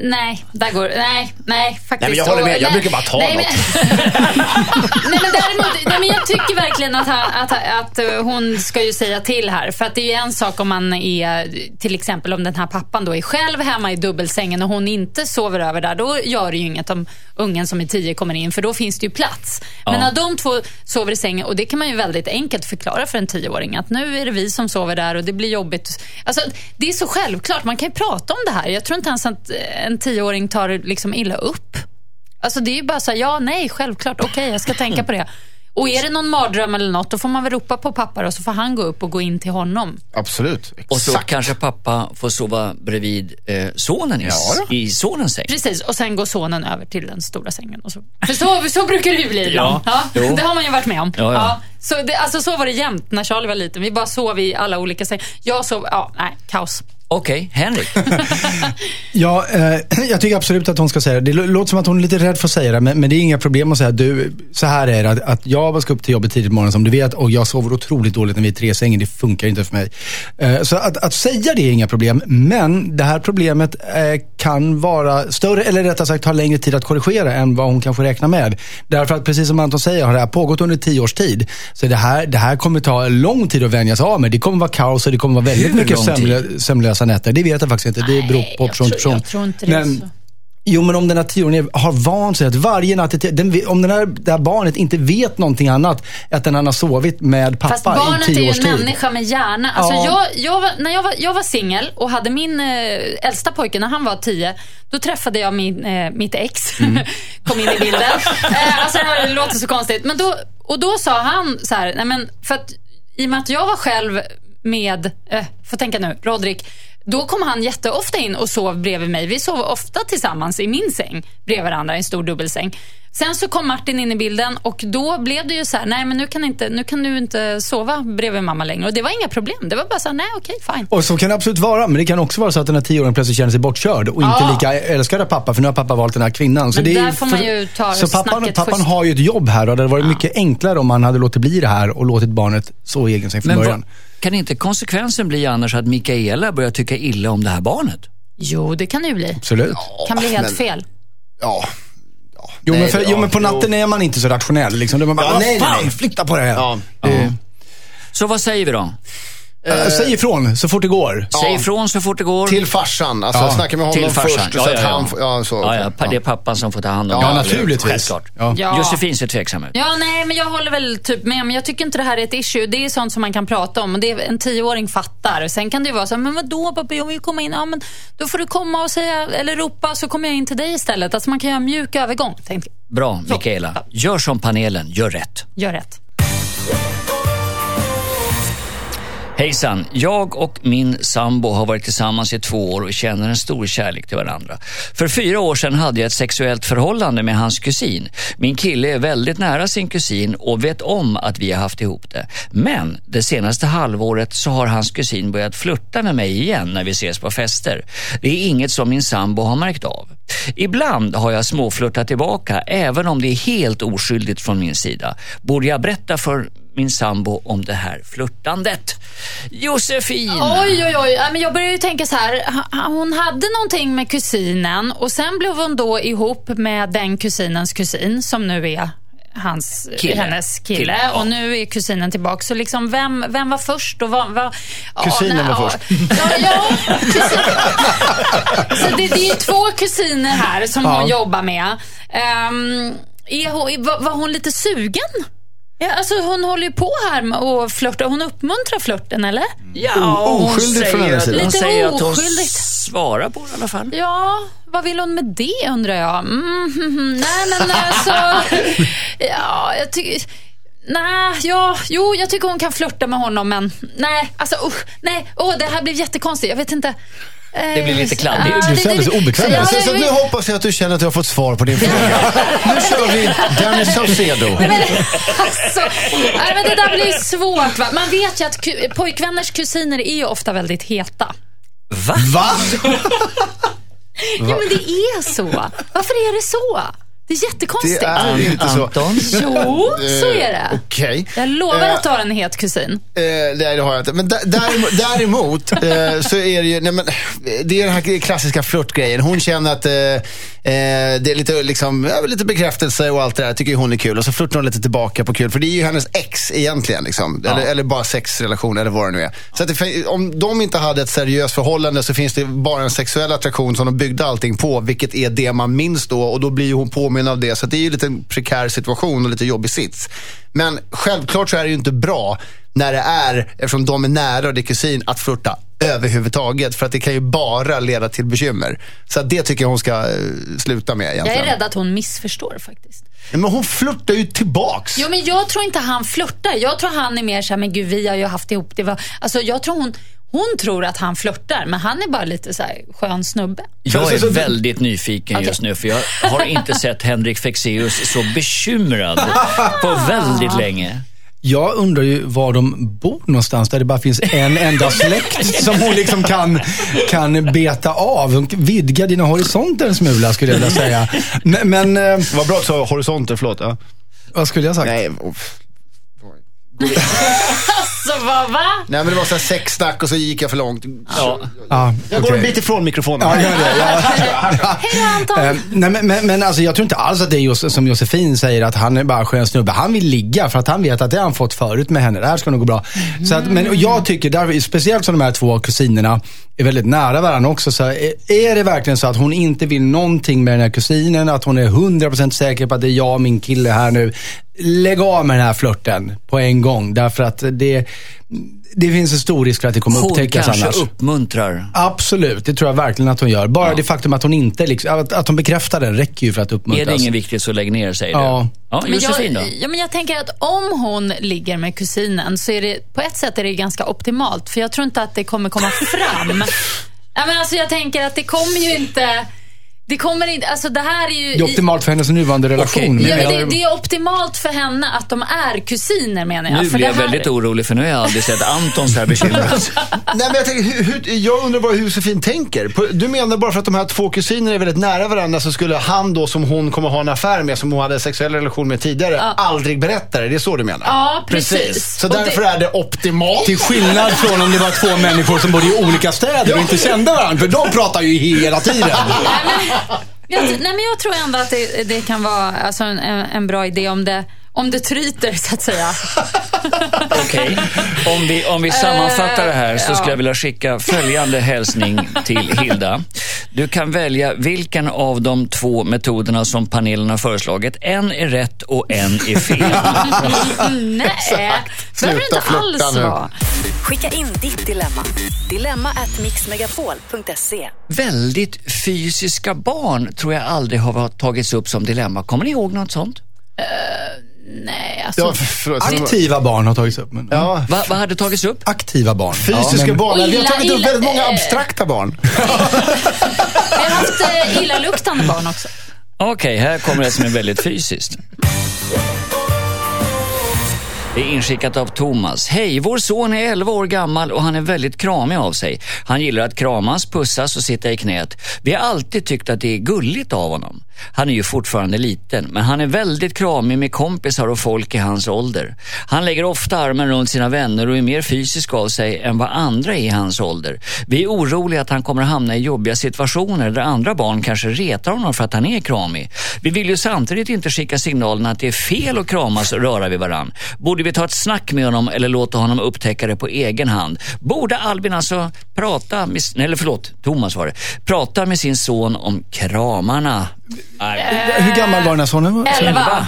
nej, där går Nej, nej, faktiskt. Nej, men jag håller med. Jag nej, brukar bara ta nej, något. Men, nej, men däremot, nej, men jag tycker verkligen att, han- att, att eh, hon ska ju säga till här. För att det är ju en sak om man är, till exempel om den här pappan då är själv hemma i dubbelsängen och hon inte sover över där. Då gör det ju inget om ungen som är tio kommer in, för då finns det ju plats. Men Ja. när de två sover i sängen, och det kan man ju väldigt enkelt förklara för en tioåring, att nu är det vi som sover där och det blir jobbigt. Alltså, det är så självklart, man kan ju prata om det här. Jag tror inte ens att eh, en tioåring tar liksom illa upp. Alltså det är ju bara så här, ja, nej, självklart, okej, jag ska tänka på det. Och är det någon mardröm eller något, då får man väl ropa på pappa och så får han gå upp och gå in till honom. Absolut. Och så Exakt. kanske pappa får sova bredvid eh, sonen i, Ja i sonens säng. Precis, och sen går sonen över till den stora sängen. Och så. För så, så brukar det ju bli ibland. Ja, jo. det har man ju varit med om. Ja, ja. så, det, alltså, så var det jämt när Charlie var liten. Vi bara sov i alla olika sängar. Jag sov, ja, nej, kaos. Okej, Henrik. Ja, eh, jag tycker absolut att hon ska säga det. Det låter som att hon är lite rädd för att säga det, men, men det är inga problem att säga du, så här är det, att, att jag ska upp till jobbet tidigt på morgonen som du vet och jag sover otroligt dåligt när vi är tre i sängen. Det funkar inte för mig. Eh, så att, att säga det är inga problem, men det här problemet eh, kan vara större, eller rättare sagt ta längre tid att korrigera än vad hon kanske räknar med. Därför att precis som Anton säger har det här pågått under tio års tid. Så det här, det här kommer ta lång tid att vänja sig av med. Det kommer vara kaos och det kommer vara väldigt Hur mycket lång tid? sömnlösa nätter. Det vet jag faktiskt inte. Det beror Nej, på person till person. jag tror inte det så. Jo, men om den här tioåringen har vant sig att varje natt, den, om den här, det här barnet inte vet någonting annat att han har sovit med pappa Fast barnet i är tio ju års en tid. människa med hjärna. Alltså Ja. jag, jag var, när jag var, jag var singel och hade min eh, äldsta pojke, när han var tio, då träffade jag min, eh, mitt ex. Mm. Kom in i bilden. eh, alltså, det låter så konstigt. Men då, och då sa han så här, nej men för att i och med att jag var själv med, eh, får tänka nu, Rodrik. Då kom han jätteofta in och sov bredvid mig. Vi sov ofta tillsammans i min säng bredvid varandra i en stor dubbelsäng. Sen så kom Martin in i bilden och då blev det ju så här, nej men nu kan, inte, nu kan du inte sova bredvid mamma längre. Och det var inga problem. Det var bara så här, nej okej, fine. Och så kan det absolut vara, men det kan också vara så att den här tioåringen plötsligt känner sig bortkörd och inte Ja. lika älskad av pappa, för nu har pappa valt den här kvinnan. Så Men det är, där får man ju ta Så pappan, pappan först. har ju ett jobb här och det hade varit mycket enklare om man hade låtit bli det här och låtit barnet sova i egen säng från Men början. vad, kan inte konsekvensen bli annars att Mikaela börjar tycka illa om det här barnet? Jo, det kan det ju bli. Absolut. kan bli helt men- fel. Ja. Jo, Nej, men, för, ja, jo, men på natten jo. är man inte så rationell. Liksom. Man bara, Ja, "Vad nej, fan, nej. flytta på det här. Ja. Så vad säger vi då? Äh, säg ifrån så fort det går. Säg ifrån så fort det går. Till farsan. Alltså, Ja, snacka med honom till farsan. först. Så att han ja, så, ja, ja, pa- Det är pappan som får ta hand om Ja, det. naturligtvis. Självklart. Ja. Ja. Josefin ser tveksam ut. Ja, nej, men jag håller väl typ med. Men jag tycker inte det här är ett issue. Det är sånt som man kan prata om. Det är, en tioåring fattar. Sen kan det ju vara så här, men vadå pappa, jag vill komma in. Ja, men då får du komma och säga, eller ropa, så kommer jag in till dig istället. Alltså man kan göra en mjuk övergång. Tänk, Bra. Mikaela. Gör som panelen, gör rätt. gör rätt. Hejsan! Jag och min sambo har varit tillsammans i två år och känner en stor kärlek till varandra. För fyra år sedan hade jag ett sexuellt förhållande med hans kusin. Min kille är väldigt nära sin kusin och vet om att vi har haft ihop det. Men det senaste halvåret så har hans kusin börjat flirta med mig igen när vi ses på fester. Det är inget som min sambo har märkt av. Ibland har jag småflörtat tillbaka även om det är helt oskyldigt från min sida. Borde jag berätta för min sambo om det här flörtandet? Josefin! Oj, oj, oj. Men jag började ju tänka så här. Hon hade någonting med kusinen och sen blev hon då ihop med den kusinens kusin som nu är hans, Kille. hennes kille. Kille, ja. Och nu är kusinen tillbaka. Så liksom, vem, vem var först? Och vad, vad, ja, Kusinen nej, var ja. först. Ja, ja kusin. Så det, det är två kusiner här som hon jobbar med. Ehm, Är hon, var, var hon lite sugen? Ja, alltså hon håller ju på här med att flörta. Hon uppmuntrar flörten, eller? Ja, O- hon oskyldigt från säger, hennes att, sida. hon Lite säger att hon oskyldigt. svarar på det i alla fall. Ja, vad vill hon med det undrar jag? Mm, nej, men alltså... ja, jag tycker... Nej, ja, jo, jag tycker hon kan flörta med honom, men nej, alltså usch, nej, åh, det här blev jättekonstigt. Jag vet inte. Eh, Det blir lite kladdigt. ja, Du det- ser alldeles obekväm ut. Så, nu hoppas jag att du känner att du har fått svar på din fråga. nu kör vi Dennis Saucedo. Men, alltså, nej, men det där blir svårt. Va? Man vet ju att ku- pojkvänners kusiner är ju ofta väldigt heta. Va? Va? Ja, men det är så. Varför är det så? Det är Det jättekonstigt. är ju inte så. Anton? Jo, så är det. Okej. Jag lovar Eh, att du har en het kusin. Eh, nej, det har jag inte. Men dä- däremot, däremot eh, så är det ju, nej, men, det är den här klassiska flörtgrejen. Hon känner att eh, eh, det är lite, liksom, ja, lite bekräftelse och allt det där. Tycker hon är kul. Och så flörtar hon lite tillbaka på kul. För det är ju hennes ex egentligen. Liksom. Eller, eller bara sexrelation eller vad det nu är. Så att det, om de inte hade ett seriöst förhållande så finns det bara en sexuell attraktion som de byggde allting på. Vilket är det man minns då. Och då blir hon påminn av det. Så det är ju lite en prekär situation och lite jobbig sits. Men självklart så är det ju inte bra när det är, eftersom de är nära och det är kusin, att flirta överhuvudtaget. För att det kan ju bara leda till bekymmer. Så det tycker jag hon ska eh, sluta med Jag egentligen. är rädd att hon missförstår faktiskt. Men hon flörtar ju tillbaks. Jo, men jag tror inte han flörtar. Jag tror han är mer så här, men gud, vi har ju haft ihop det. Var... Alltså, jag tror hon, hon tror att han flörtar, men han är bara lite så här skön snubbe. Jag är väldigt nyfiken Okej. just nu för jag har inte sett Henrik Fexeus så bekymrad på väldigt länge. Jag undrar ju var de bor någonstans där det bara finns en enda släkt som hon liksom kan, kan beta av. Vidga dina horisonter en smula skulle jag vilja säga. Men, men eh, Vad bra att du sa horisonter, förlåt. Ja. vad skulle jag sagt? Nej. Alltså, vad, va? Nej, men det var så här sexsnack och så gick jag för långt. Ja. Ja, Jag går okej. en bit ifrån mikrofonen. Ja, gör det. Ja. Hej då, Anton. Eh, nej, men, men, men alltså, jag tror inte alls att det är just, som Josefin säger, att han är bara skön snubbe. Han vill ligga för att han vet att det har han fått förut med henne. Det här ska nog gå bra. Så att, men jag tycker, där, speciellt som de här två kusinerna är väldigt nära varandra också, så är, är det verkligen så att hon inte vill någonting med den här kusinen, att hon är 100% säker på att det är jag och min kille här nu. Lägg av med den här flörten på en gång. Därför att det, det finns en stor risk för att det kommer Hon upptäckas kanske annars. uppmuntrar. Absolut, det tror jag verkligen att hon gör. Bara det faktum att hon inte, liksom, att, att hon bekräftar den räcker ju för att uppmuntras. Är det inget viktigt så lägg ner, säger Ja. du. Ja, Men Josefin då? jag, ja, men jag tänker att om hon ligger med kusinen så är det på ett sätt är det ganska optimalt. För jag tror inte att det kommer komma fram. ja, men alltså, jag tänker att det kommer ju inte... Det kommer inte... Alltså det här är ju... Det är optimalt för hennes nuvarande relation. Okej, Ja, det, det är optimalt för henne att de är kusiner menar jag. Nu för blir det jag här... väldigt orolig för nu har jag aldrig sett Anton så här bekymrad. Nej, men jag, tänker, hur, hur, jag undrar bara hur Josefin tänker. Du menar bara för att de här två kusinerna är väldigt nära varandra så skulle han då som hon kommer ha en affär med, som hon hade en sexuell relation med tidigare, aldrig berätta det? Det är så du menar? Ja, precis. Så Och därför det... är det optimalt. Till skillnad från om det var två människor som bodde i olika städer och inte kände varandra. För de pratar ju hela tiden. Jag, nej, men jag tror ändå att det, det kan vara alltså, en, en bra idé om det, om det tryter, så att säga. Okej. Om, vi, om vi sammanfattar det här så skulle jag vilja skicka följande hälsning till Hilda. Du kan välja vilken av de två metoderna som panelen har föreslagit. En är rätt och en är fel. Nej, behöver det Sluta inte alls vara. Skicka in ditt dilemma. Dilemma at mixmegapol.se. Väldigt fysiska barn tror jag aldrig har tagits upp som dilemma. Kommer ni ihåg något sånt? Nej, alltså. Ja, förlåt. Aktiva barn har tagits upp. Men, Ja, Va, vad hade tagits upp? Aktiva barn. fysiska Ja, men- barn. Vi har Illa, tagit upp illa, väldigt många eh, abstrakta barn. Vi har haft eh, illaluktande barn också. Okej, här kommer det som är väldigt fysiskt. Det är inskickat av Thomas. Hej, vår son är 11 år gammal och han är väldigt kramig av sig. Han gillar att kramas, pussas och sitta i knät. Vi har alltid tyckt att det är gulligt av honom. Han är ju fortfarande liten, men han är väldigt kramig med kompisar och folk i hans ålder. Han lägger ofta armen runt sina vänner och är mer fysisk av sig än vad andra är i hans ålder. Vi är oroliga att han kommer att hamna i jobbiga situationer där andra barn kanske retar honom för att han är kramig. Vi vill ju samtidigt inte skicka signalen att det är fel att kramas och röra vid varann. Borde vi ta ett snack med honom eller låta honom upptäcka det på egen hand? Borde Albin alltså prata med, eller förlåt, Thomas var det, prata med sin son om kramarna? Nej. Hur gammal var den här sonen? Elva.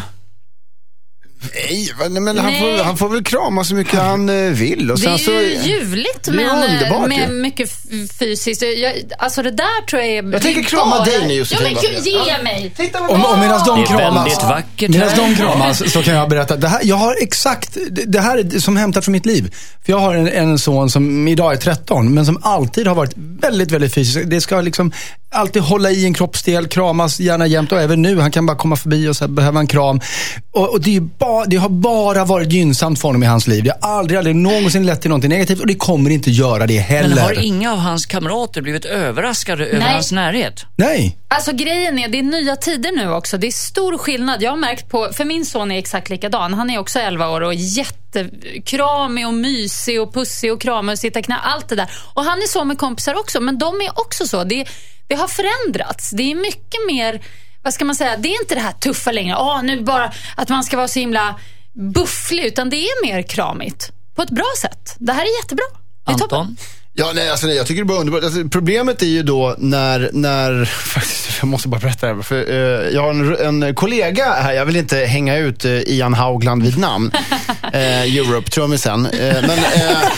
Nej, men han, Nej. får, han får väl krama så mycket han eh, vill. Och Det sen är så, ju ljuvligt Det är men, underbart med ju. mycket fysiskt. Jag, alltså det där tror jag är... Jag tänker krama dig nu, Josefin. Ja, men ge mig! Om, om medan de Det är kramas, medan de kramas så kan jag berätta. Det här, jag har exakt, det- det här är som hämtat från mitt liv. För jag har en, en son som idag är 13, men som alltid har varit väldigt, väldigt fysisk. Det ska liksom alltid hålla i en kroppsdel, kramas gärna jämt och även nu. Han kan bara komma förbi och så här, behöver en kram. Och, och det, är ju ba, det har bara varit gynnsamt för honom i hans liv. Det har aldrig, aldrig någonsin lett till något negativt och det kommer inte göra det heller. Men har inga av hans kamrater blivit överraskade över Nej. hans närhet? Nej. Alltså grejen är, det är nya tider nu också. Det är stor skillnad. Jag har märkt på, för min son är exakt likadan. Han är också 11 år och jättekramig och mysig och pussig och kramig och sitta knä. Allt det där. Och han är så med kompisar också, men de är också så. Det, det har förändrats. Det är mycket mer, vad ska man säga, det är inte det här tuffa längre. Åh, nu bara att man ska vara så himla bufflig, utan det är mer kramigt. På ett bra sätt. Det här är jättebra. Det är toppen. Anton? Ja, nej, alltså, nej, jag tycker det är bara underbart. Alltså, problemet är ju då när, när faktiskt, jag måste bara berätta det här, för eh, jag har en, en kollega här, jag vill inte hänga ut eh, Ian Haugland vid namn, eh, Europe-trummisen. Eh, men eh,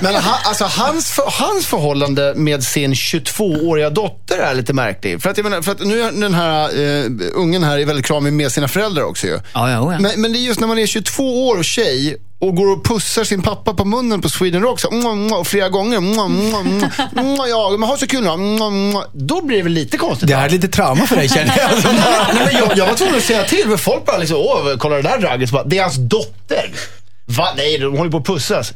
men ha, alltså, hans, för, hans förhållande med sin 22-åriga dotter är lite märklig. För att, jag menar, för att nu är den här eh, ungen här är väldigt kramig med sina föräldrar också ju. Ja, ja, ja. Men, men det är just när man är 22 år och tjej och går och pussar sin pappa på munnen på Sweden Rock så, mwah, mwah, flera gånger. Mwah, mwah, ja, men ha så kul. Mwah. Då blir det väl lite konstigt. Det här är lite trauma för dig känner jag. Nej, men jag, jag var tvungen att säga till, för folk bara liksom, åh, kolla det där bara, Det är hans dotter. Va? Nej, de håller på att pussas.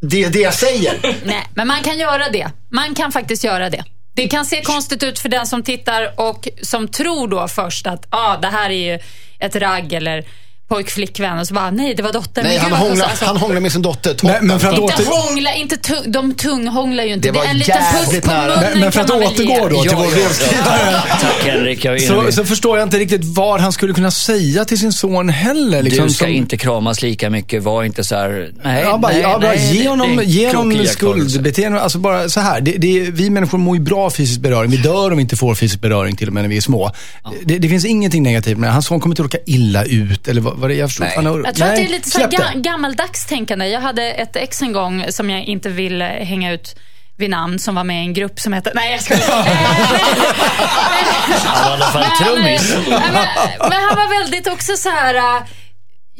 Det är det jag säger. Nej, men man kan göra det. Man kan faktiskt göra det. Det kan se konstigt ut för den som tittar och som tror då först att ah, det här är ju ett ragg eller pojk-flickvän och så bara nej, det var dottern. Nej, han vad hånglar, konstigt. han hånglar med sin dotter. Toppen. Men- men för att Inte åter- hångla, inte tung, de tunghånglar ju inte. Det var är en liten puss jävligt på nära. munnen Men, men för att återgå då till Ja, vår ja, brevskrivare. Tack Henrik. Jag Så, så förstår jag inte riktigt vad han skulle kunna säga till sin son heller. Liksom, du ska som- inte kramas lika mycket, var inte så här, nej, Ja, bara, nej, ja, bara nej, ge det- honom, det ge honom skuldbeteende. Alltså bara så här, det, det, vi människor mår ju bra av fysisk beröring. Vi dör om vi inte får fysisk beröring till och med när vi är små. Det, det finns ingenting negativt med det. Hans son kommer inte råka illa ut eller vad, vad det. Jag förstår Nej. fan, Jag tror att det är lite så ga- gammaldags tänkande. Jag hade ett ex en gång som jag inte vill eh, hänga ut vid namn som var med i en grupp som hette... Nej, jag ska Han var i alla fall trummis. men, han var väldigt också så här... äh,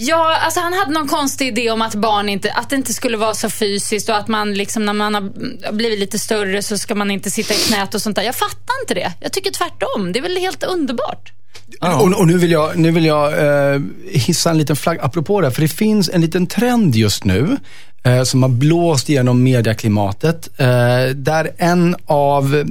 Ja, alltså han hade någon konstig idé om att barn inte, att det inte skulle vara så fysiskt och att man liksom när man har blivit lite större så ska man inte sitta i knät och sånt där. Jag fattar inte det. Jag tycker tvärtom. Det är väl helt underbart. Och, och nu vill jag, nu vill jag eh, hissa en liten flagg apropå det. För det finns en liten trend just nu eh, som har blåst genom medieklimatet. Eh, där en av,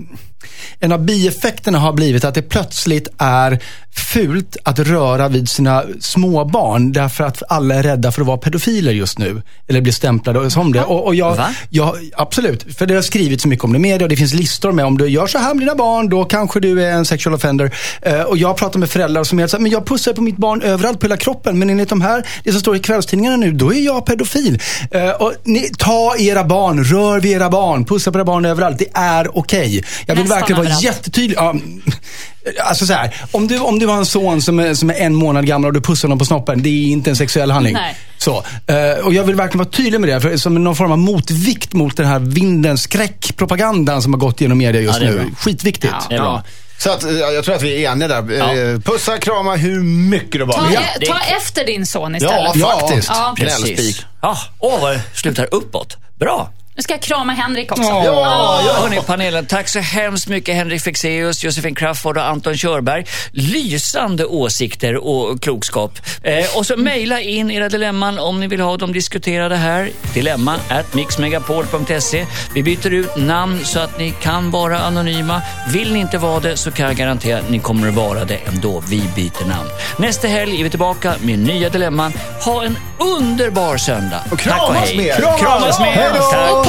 en av bieffekterna har blivit att det plötsligt är fult att röra vid sina småbarn därför att alla är rädda för att vara pedofiler just nu. Eller bli stämplade som det. Och, och jag, Va? Ja, absolut. För det har skrivits så mycket om det i media och det finns listor med om du gör så här med dina barn, då kanske du är en sexual offender. Eh, och jag pratar med föräldrar som är så här, men jag pussar på mitt barn överallt på hela kroppen. Men enligt de här, det som står i kvällstidningarna nu, då är jag pedofil. Eh, och ni, ta era barn, rör vid era barn, pussa på era barn överallt. Det är okej. Jag vill Nästan verkligen vara överallt. jättetydlig. Ja, Alltså så här, om du, om du har en son som är, som är en månad gammal och du pussar honom på snoppen, det är inte en sexuell handling. Nej. Så, eh, och jag vill verkligen vara tydlig med det, för, som någon form av motvikt mot den här vinden, skräckpropagandan som har gått genom media just Ja, nu. Skitviktigt. Bra. Så att, eh, jag tror att vi är eniga där. Ja. Eh, Pussa, krama hur mycket du bara Ta, vill. Ja, det- ta efter din son Ja, istället. Ja. faktiskt. Ja. Gnällspik. Precis. Ja, åh, vad det slutar uppåt. Bra. Nu ska jag krama Henrik också. Ja. Ja, ja. Hörni, panelen, tack så hemskt mycket Henrik Fexeus, Josefin Crafoord och Anton Körberg. Lysande åsikter och klokskap. Eh, och så mejla in era dilemman om ni vill ha dem diskuterade här. Dilemma at mixmegapol.se. Vi byter ut namn så att ni kan vara anonyma. Vill ni inte vara det så kan jag garantera att ni kommer att vara det ändå. Vi byter namn. Nästa helg är vi tillbaka med nya dilemman. Ha en underbar söndag. Och Tack kramas hej. mer. Kramas, Kramas. mer. Hej då. Tack.